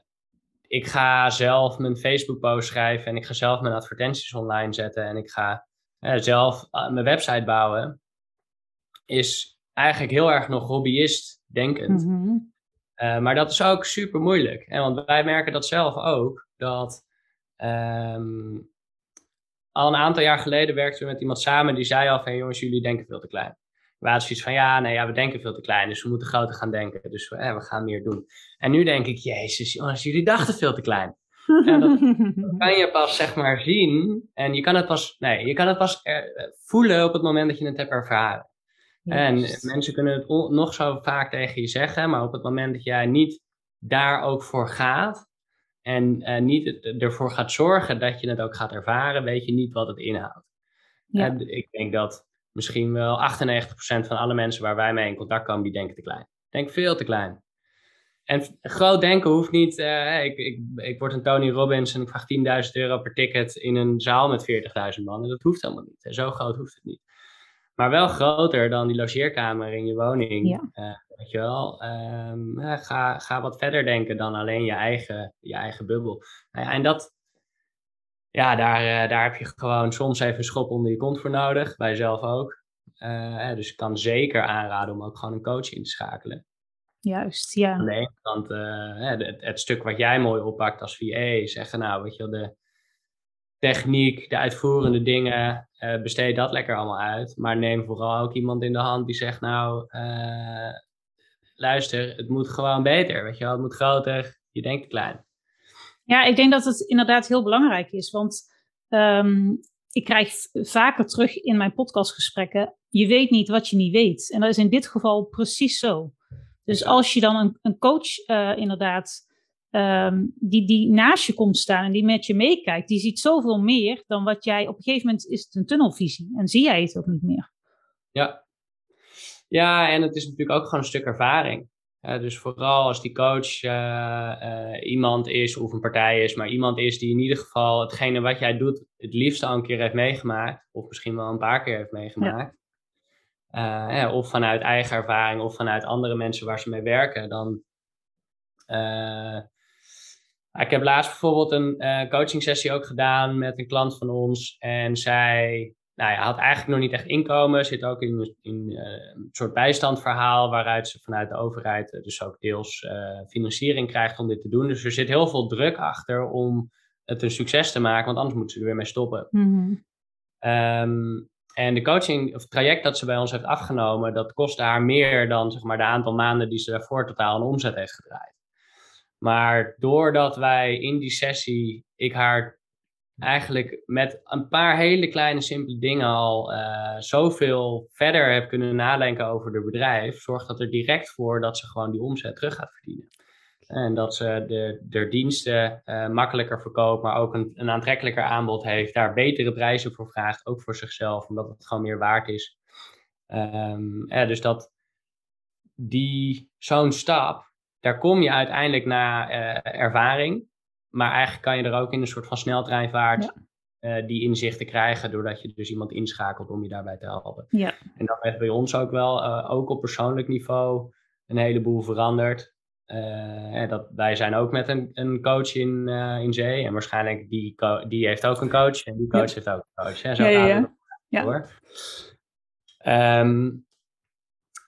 ik ga zelf mijn Facebook post schrijven en ik ga zelf mijn advertenties online zetten en ik ga eh, zelf mijn website bouwen. Is eigenlijk heel erg nog hobbyist denkend. Mhm. Uh, maar dat is ook super moeilijk. En want wij merken dat zelf ook. Dat ehm, al een aantal jaar geleden werkten we met iemand samen die zei al van jongens, jullie denken veel te klein. We hadden zoiets van ja, nee, ja, we denken veel te klein, dus we moeten groter gaan denken. Dus we, eh, we gaan meer doen. En nu denk ik, jezus, jongens, jullie dachten veel te klein. Ja, dat- Kan je pas zeg maar zien en je kan het pas, nee, je kan het pas er- voelen op het moment dat je het hebt ervaren. En Juist. mensen kunnen het nog zo vaak tegen je zeggen, maar op het moment dat jij niet daar ook voor gaat en eh, niet het- ervoor gaat zorgen dat je het ook gaat ervaren, weet je niet wat het inhoudt. Ja. Ik denk dat misschien wel 98% van alle mensen waar wij mee in contact komen, die denken te klein. Denken veel te klein. En groot denken hoeft niet, eh, ik, ik, ik word een Tony Robbins en ik vraag 10.000 euro per ticket in een zaal met 40.000 man. En dat hoeft helemaal niet. Zo groot hoeft het niet. Maar wel groter dan die logeerkamer in je woning. Ja. Eh, weet je wel. Ehm, ja, ga, ga wat verder denken dan alleen je eigen, je eigen bubbel. Nou ja, en dat, ja, daar, daar heb je gewoon soms even een schop onder je kont voor nodig, bij jezelf ook. dus ik kan zeker aanraden om ook gewoon een coach in te schakelen. Juist, ja. Aan de ene kant, het, het, stuk wat jij mooi oppakt als VA, zeggen nou, weet je wel, de techniek, de uitvoerende dingen, uh, besteed dat lekker allemaal uit. Maar neem vooral ook iemand in de hand die zegt, nou, uh, luister, het moet gewoon beter, weet je wel, het moet groter, je denkt te klein. Ja, ik denk dat het inderdaad heel belangrijk is, want um, ik krijg vaker terug in mijn podcastgesprekken, je weet niet wat je niet weet. En dat is in dit geval precies zo. Dus als je dan een, een coach uh, inderdaad Ehm, die, die naast je komt staan en die met je meekijkt, die ziet zoveel meer dan wat jij op een gegeven moment is het een tunnelvisie en zie jij het ook niet meer. Ja, ja en het is natuurlijk ook gewoon een stuk ervaring. dus vooral als die coach uh, uh, iemand is of een partij is, maar iemand is die in ieder geval hetgene wat jij doet het liefst al een keer heeft meegemaakt, of misschien wel een paar keer heeft meegemaakt. Ja. Of vanuit eigen ervaring of vanuit andere mensen waar ze mee werken, dan ik heb laatst bijvoorbeeld een uh, coaching sessie ook gedaan met een klant van ons. En zij nou ja, had eigenlijk nog niet echt inkomen. Zit ook in, in uh, een soort bijstandverhaal waaruit ze vanuit de overheid uh, dus ook deels financiering krijgt om dit te doen. Dus er zit heel veel druk achter om het een succes te maken, want anders moeten ze er weer mee stoppen. Mm en de coaching of het traject dat ze bij ons heeft afgenomen, dat kostte haar meer dan zeg maar, de aantal maanden die ze daarvoor totaal een omzet heeft gedraaid. Maar doordat wij in die sessie, ik haar eigenlijk met een paar hele kleine simpele dingen al uh, zoveel verder heb kunnen nadenken over het bedrijf, zorgt dat er direct voor dat ze gewoon die omzet terug gaat verdienen. En dat ze de, de diensten uh, makkelijker verkoopt, maar ook een, een aantrekkelijker aanbod heeft, daar betere prijzen voor vraagt, ook voor zichzelf, omdat het gewoon meer waard is. Um, ja, dus dat die zo'n stap, daar kom je uiteindelijk na uh, ervaring. Maar eigenlijk kan je er ook in een soort van sneltreinvaart ja. uh, die inzichten krijgen, doordat je dus iemand inschakelt om je daarbij te helpen. Ja. En dat heeft bij ons ook wel, uh, ook op persoonlijk niveau, een heleboel veranderd. dat, wij zijn ook met een, een coach in, in zee. En waarschijnlijk die, die heeft ook een coach. En die coach ja. heeft ook een coach. Hè? Zo ja, ja, ja. ja. Door. Um,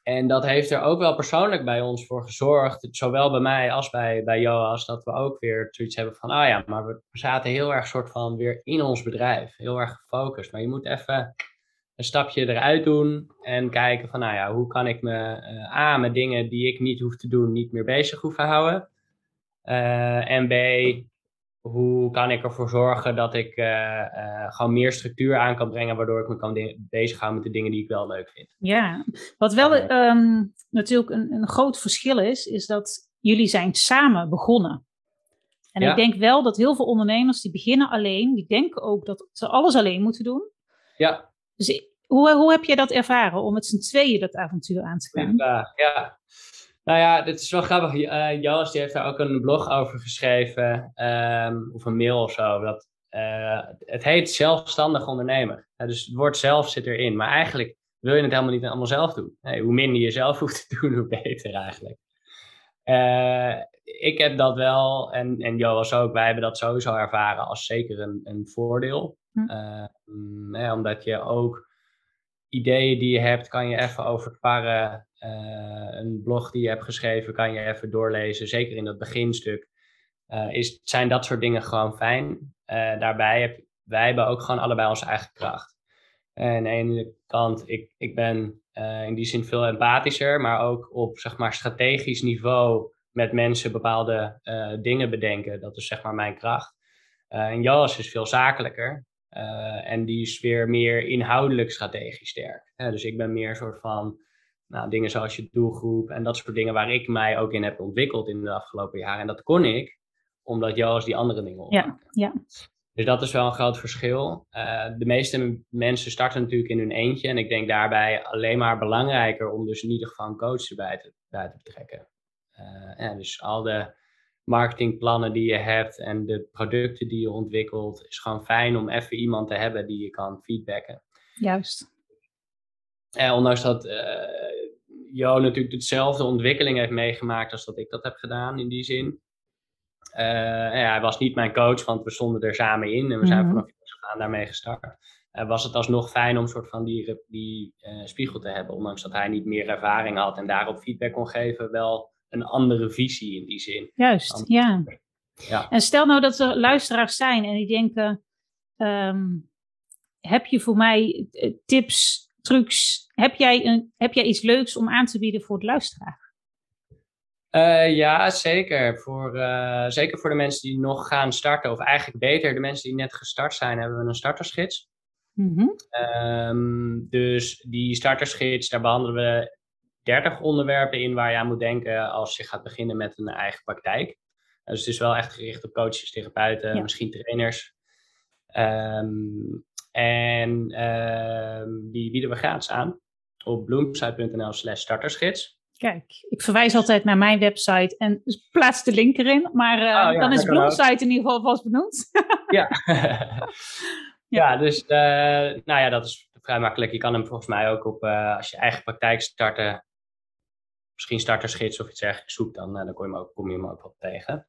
en dat heeft er ook wel persoonlijk bij ons voor gezorgd, zowel bij mij als bij, bij Joas, dat we ook weer zoiets hebben van, ah ja, maar we zaten heel erg soort van weer in ons bedrijf, heel erg gefocust. Maar je moet even een stapje eruit doen en kijken van, nou ja, hoe kan ik me uh, A, met dingen die ik niet hoef te doen, niet meer bezig hoeven houden. Uh, en B, hoe kan ik ervoor zorgen dat ik uh, uh, gewoon meer structuur aan kan brengen, waardoor ik me kan bezighouden met de dingen die ik wel leuk vind. Ja, wat wel um, natuurlijk een, een, groot verschil is, is dat jullie zijn samen begonnen. En ja. ik denk wel dat heel veel ondernemers die beginnen alleen, die denken ook dat ze alles alleen moeten doen. Ja. Dus hoe, hoe heb je dat ervaren om met z'n tweeën dat avontuur aan te gaan? Ja, ja. Nou ja, dit is wel grappig. Uh, die heeft daar ook een blog over geschreven, um, of een mail of zo. Dat, uh, het heet zelfstandig ondernemer. Uh, dus het woord zelf zit erin. Maar eigenlijk wil je het helemaal niet allemaal zelf doen. Nee, hoe minder je zelf hoeft te doen, hoe beter eigenlijk. Eh, ik heb dat wel, en, en Joost ook, wij hebben dat sowieso ervaren als zeker een, een voordeel. Hm. Ehm, omdat je ook ideeën die je hebt, kan je even overparren. Uh, een blog die je hebt geschreven, kan je even doorlezen. Zeker in dat beginstuk. Uh, is, zijn dat soort dingen gewoon fijn. Uh, daarbij heb wij hebben ook gewoon allebei onze eigen kracht. En aan de ene kant, ik, ik ben in die zin veel empathischer, maar ook op zeg maar, strategisch niveau met mensen bepaalde dingen bedenken. Dat is zeg maar mijn kracht. en Joas is veel zakelijker. Uh, en die is weer meer inhoudelijk strategisch sterk. dus ik ben meer een soort van nou, dingen zoals je doelgroep en dat soort dingen waar ik mij ook in heb ontwikkeld in de afgelopen jaren. En dat kon ik, omdat Joost die andere dingen Ja, ja. Dus dat is wel een groot verschil. Uh, de meeste mensen starten natuurlijk in hun eentje. En ik denk daarbij alleen maar belangrijker om dus in ieder geval een coach erbij te, bij te betrekken. Uh, ja, dus al de marketingplannen die je hebt en de producten die je ontwikkelt, is gewoon fijn om even iemand te hebben die je kan feedbacken. Juist. En ondanks dat uh, Jo natuurlijk dezelfde ontwikkeling heeft meegemaakt als dat ik dat heb gedaan in die zin, ja, hij was niet mijn coach, want we stonden er samen in en we zijn Mhm. vanaf jongs af aan daarmee gestart. Eh, was het alsnog fijn om een soort van die, die eh, spiegel te hebben, ondanks dat hij niet meer ervaring had en daarop feedback kon geven, wel een andere visie in die zin. Juist, Dan- ja. Ja. En stel nou dat er luisteraars zijn en die denken: ehm, heb je voor mij eh, tips, trucs? Heb jij, een, heb jij iets leuks om aan te bieden voor de luisteraar? Eh, ja, zeker. Voor, eh, zeker voor de mensen die nog gaan starten, of eigenlijk beter, de mensen die net gestart zijn, hebben we een startersgids. Mhm. Ehm, dus die startersgids, daar behandelen we 30 onderwerpen in waar je aan moet denken als je gaat beginnen met een eigen praktijk. Dus het is wel echt gericht op coaches, therapeuten, Ja. misschien trainers. Ehm, en ehm, die bieden we gratis aan op bloomsite.nl slash startersgids. Kijk, ik verwijs altijd naar mijn website en plaats de link erin. Maar eh, Oh ja, dan is. Bloomsite in ieder geval vast benoemd. Ja. ja, dus eh, nou ja, dat is vrij makkelijk. Je kan hem volgens mij ook op, eh, als je eigen praktijk starten, misschien startersgids of iets dergelijks zoekt, dan, dan kom, je hem ook, kom je hem ook wel tegen.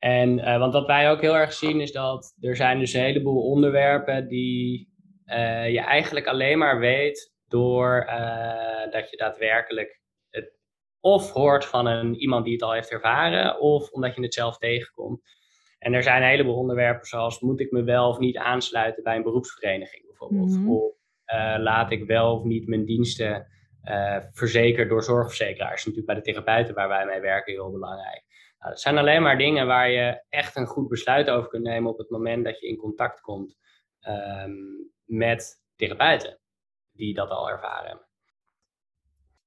En eh, want wat wij ook heel erg zien is dat er zijn dus een heleboel onderwerpen die eh, je eigenlijk alleen maar weet door eh, dat je daadwerkelijk het of hoort van een, iemand die het al heeft ervaren, of omdat je het zelf tegenkomt. En er zijn een heleboel onderwerpen zoals moet ik me wel of niet aansluiten bij een beroepsvereniging bijvoorbeeld. Mhm. Of laat ik wel of niet mijn diensten verzekeren door zorgverzekeraars. Natuurlijk bij de therapeuten waar wij mee werken heel belangrijk. Nou, dat zijn alleen maar dingen waar je echt een goed besluit over kunt nemen op het moment dat je in contact komt ehm, met therapeuten die dat al ervaren hebben.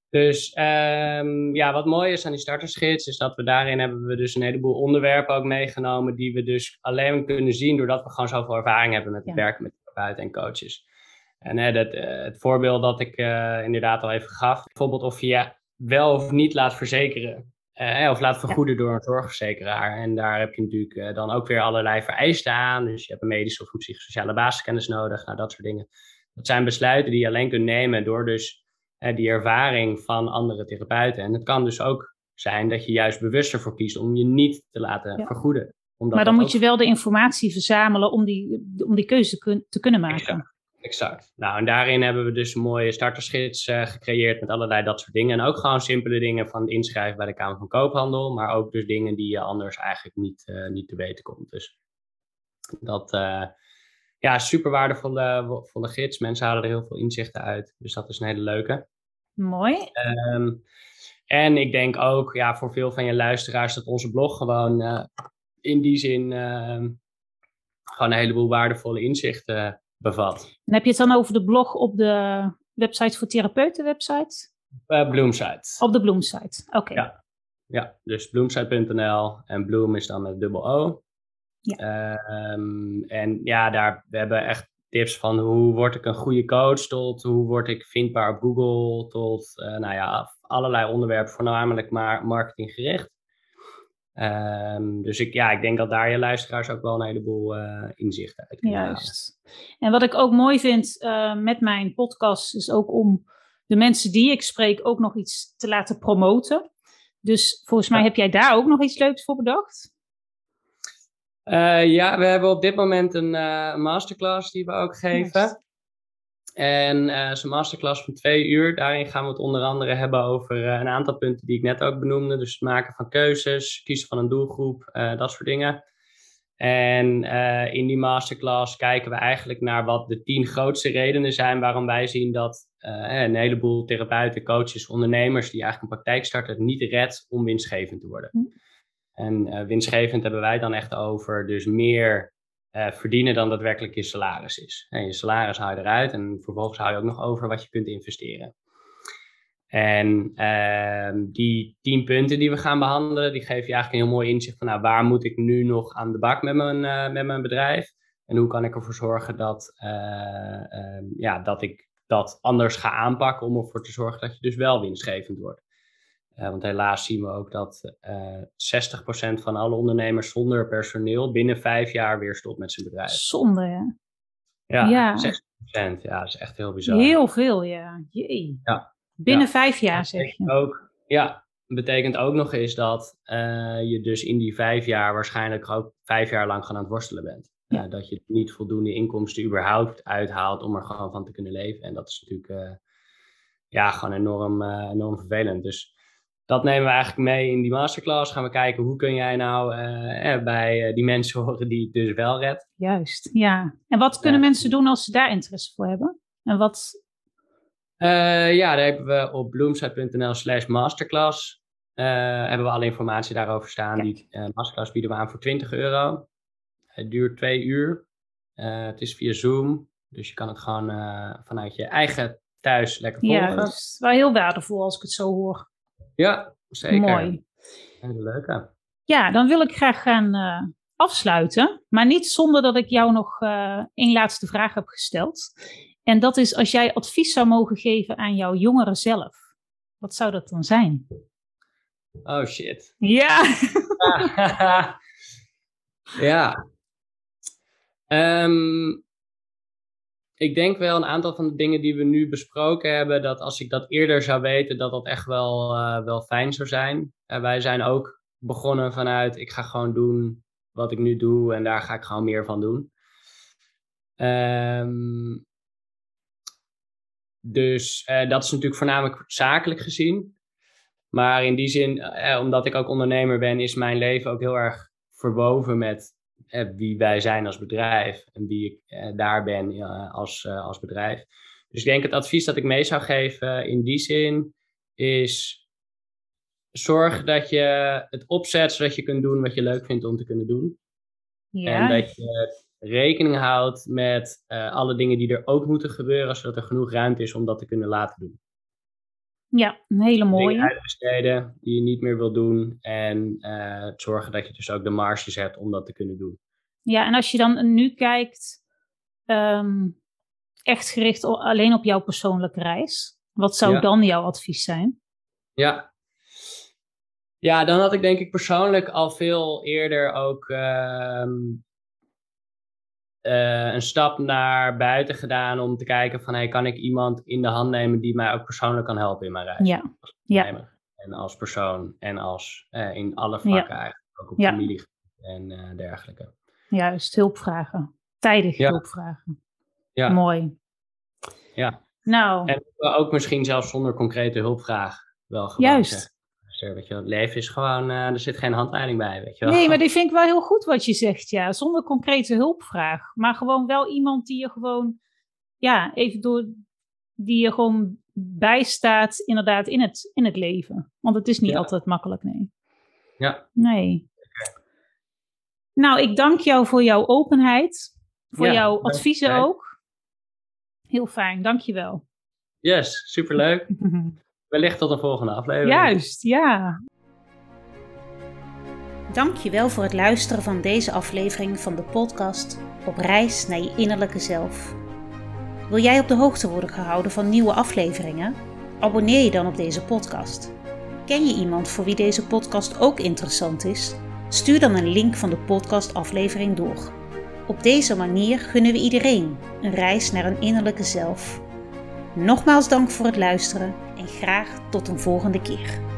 Dus ehm, ja, wat mooi is aan die startersgids, is dat we daarin hebben we dus een heleboel onderwerpen ook meegenomen die we dus alleen kunnen zien doordat we gewoon zoveel ervaring hebben met het Ja. werken met therapeuten en coaches. En hè, dat, eh, het voorbeeld dat ik eh, inderdaad al even gaf, bijvoorbeeld of je wel of niet laat verzekeren. Eh, of laat vergoeden door een zorgverzekeraar. En daar heb je natuurlijk eh, dan ook weer allerlei vereisten aan. Dus je hebt een medische of psychosociale basiskennis nodig, nou, dat soort dingen. Dat zijn besluiten die je alleen kunt nemen door dus eh, die ervaring van andere therapeuten. En het kan dus ook zijn dat je juist bewust ervoor kiest om je niet te laten Ja. vergoeden. Omdat maar dan moet ook- je wel de informatie verzamelen om die, om die keuze kun- te kunnen maken. Exact. Exact. Nou, en daarin hebben we dus een mooie startersgids eh, gecreëerd met allerlei dat soort dingen. En ook gewoon simpele dingen van inschrijven bij de Kamer van Koophandel, maar ook dus dingen die je anders eigenlijk niet, eh, niet te weten komt. Dus dat, eh, ja, super waardevolle volle gids. Mensen halen er heel veel inzichten uit. Dus dat is een hele leuke. Mooi. Ehm, en ik denk ook, ja, voor veel van je luisteraars, dat onze blog gewoon in die zin ehm, gewoon een heleboel waardevolle inzichten bevat. En heb je het dan over de blog op de website voor therapeuten website? Uh, Bloomsite. Op de Bloomsite. Oké. Ja. Ja, dus bloomsite.nl en Bloom is dan met dubbel O. Ja. Ehm, en ja, daar we hebben echt tips van hoe word ik een goede coach tot hoe word ik vindbaar op Google tot eh, nou ja, allerlei onderwerpen, voornamelijk maar marketinggericht. Ehm, dus ik, ja, ik denk dat daar je luisteraars ook wel een heleboel eh, inzichten uit kunnen halen. En wat ik ook mooi vind eh, met mijn podcast is ook om de mensen die ik spreek ook nog iets te laten promoten. Dus volgens mij Ja. heb jij daar ook nog iets leuks voor bedacht. Eh, ja, we hebben op dit moment een masterclass die we ook geven. En eh het is een masterclass van twee uur. Daarin gaan we het onder andere hebben over eh, een aantal punten die ik net ook benoemde. Dus het maken van keuzes, kiezen van een doelgroep, eh, dat soort dingen. En eh, in die masterclass kijken we eigenlijk naar wat de tien grootste redenen zijn waarom wij zien dat eh, een heleboel therapeuten, coaches, ondernemers die eigenlijk een praktijk starten, het niet redt om winstgevend te worden. Hm. En eh, winstgevend hebben wij dan echt over dus meer eh, verdienen dan daadwerkelijk je salaris is. En je salaris haal je eruit en vervolgens hou je ook nog over wat je kunt investeren. En ehm, die tien punten die we gaan behandelen, die geven je eigenlijk een heel mooi inzicht van nou, waar moet ik nu nog aan de bak met mijn, eh, met mijn bedrijf? En hoe kan ik ervoor zorgen dat, eh, ehm, ja, dat ik dat anders ga aanpakken om ervoor te zorgen dat je dus wel winstgevend wordt. Eh, want helaas zien we ook dat eh 60% van alle ondernemers zonder personeel binnen vijf jaar weer stopt met zijn bedrijf. Zonde? Ja, Ja. 60%. Ja, dat is echt heel bizar. Heel veel, ja. Jee. Ja. Binnen Ja. vijf jaar, zeg je. Ook, ja, betekent ook nog eens dat eh, je dus in die vijf jaar waarschijnlijk ook vijf jaar lang gewoon aan het worstelen bent. Ja. Eh, dat je niet voldoende inkomsten überhaupt uithaalt om er gewoon van te kunnen leven. En dat is natuurlijk eh, ja, gewoon enorm, eh, enorm vervelend. Dus dat nemen we eigenlijk mee in die masterclass. Gaan we kijken hoe kun jij nou eh, eh, bij eh, die mensen horen die het dus wel redt. Juist, ja. En wat kunnen Ja. mensen doen als ze daar interesse voor hebben? En wat, ja, daar hebben we op bloomsite.nl slash masterclass. hebben we alle informatie daarover staan. Die masterclass bieden we aan voor 20 euro. Het duurt twee uur. Het is via Zoom. Dus je kan het gewoon vanuit je eigen thuis lekker volgen. juist, wel heel waardevol als ik het zo hoor. Ja, zeker. Mooi. Hele leuke. Ja, dan wil ik graag gaan eh, afsluiten. Maar niet zonder dat ik jou nog eh één laatste vraag heb gesteld. En dat is als jij advies zou mogen geven aan jouw jongeren zelf. Wat zou dat dan zijn? Oh shit. Ja. ja. Ehm, ik denk wel een aantal van de dingen die we nu besproken hebben, dat als ik dat eerder zou weten, dat dat echt wel, eh, wel fijn zou zijn. Eh, wij zijn ook begonnen vanuit, ik ga gewoon doen wat ik nu doe en daar ga ik gewoon meer van doen. Ehm, dus eh, dat is natuurlijk voornamelijk zakelijk gezien. Maar in die zin, eh, omdat ik ook ondernemer ben, is mijn leven ook heel erg verwoven met wie wij zijn als bedrijf en wie ik eh, daar ben als, eh, als bedrijf. Dus ik denk het advies dat ik mee zou geven in die zin is zorg dat je het opzet zodat je kunt doen wat je leuk vindt om te kunnen doen. ja. En dat je rekening houdt met eh, alle dingen die er ook moeten gebeuren, zodat er genoeg ruimte is om dat te kunnen laten doen. Ja, een hele Dingen mooie. uitbesteden die je niet meer wil doen. En eh, zorgen dat je dus ook de marges hebt om dat te kunnen doen. Ja, en als je dan nu kijkt, ehm, echt gericht alleen op jouw persoonlijke reis. Wat zou Ja. dan jouw advies zijn? Ja. Ja, dan had ik denk ik persoonlijk al veel eerder ook ehm, eh, een stap naar buiten gedaan om te kijken van hey, kan ik iemand in de hand nemen die mij ook persoonlijk kan helpen in mijn reis. Ja, ja. En als persoon en als eh, in alle vlakken eigenlijk. Ook op Ja. familie en eh, dergelijke. juist, hulpvragen. Tijdig Ja. hulpvragen. Ja. Mooi. Ja. Nou, En ook misschien zelfs zonder concrete hulpvraag wel gewoon Juist. Zeggen. Weet je, wel, het leven is gewoon, eh, er zit geen handleiding bij, weet je wel. nee, maar die vind ik wel heel goed wat je zegt, ja. Zonder concrete hulpvraag. Maar gewoon wel iemand die je gewoon, ja, even door, die je gewoon bijstaat inderdaad in het, in het leven. Want het is niet Ja. altijd makkelijk, nee. Ja. Nee. Nou, ik dank jou voor jouw openheid. Voor Ja, jouw adviezen ook. Heel fijn, dank je wel. Yes, superleuk. Wellicht tot een volgende aflevering. Juist, ja. Dankjewel voor het luisteren van deze aflevering van de podcast Op reis naar je innerlijke zelf. Wil jij op de hoogte worden gehouden van nieuwe afleveringen? Abonneer je dan op deze podcast. Ken je iemand voor wie deze podcast ook interessant is? Stuur dan een link van de podcastaflevering door. Op deze manier gunnen we iedereen een reis naar een innerlijke zelf. Nogmaals dank voor het luisteren en graag tot een volgende keer.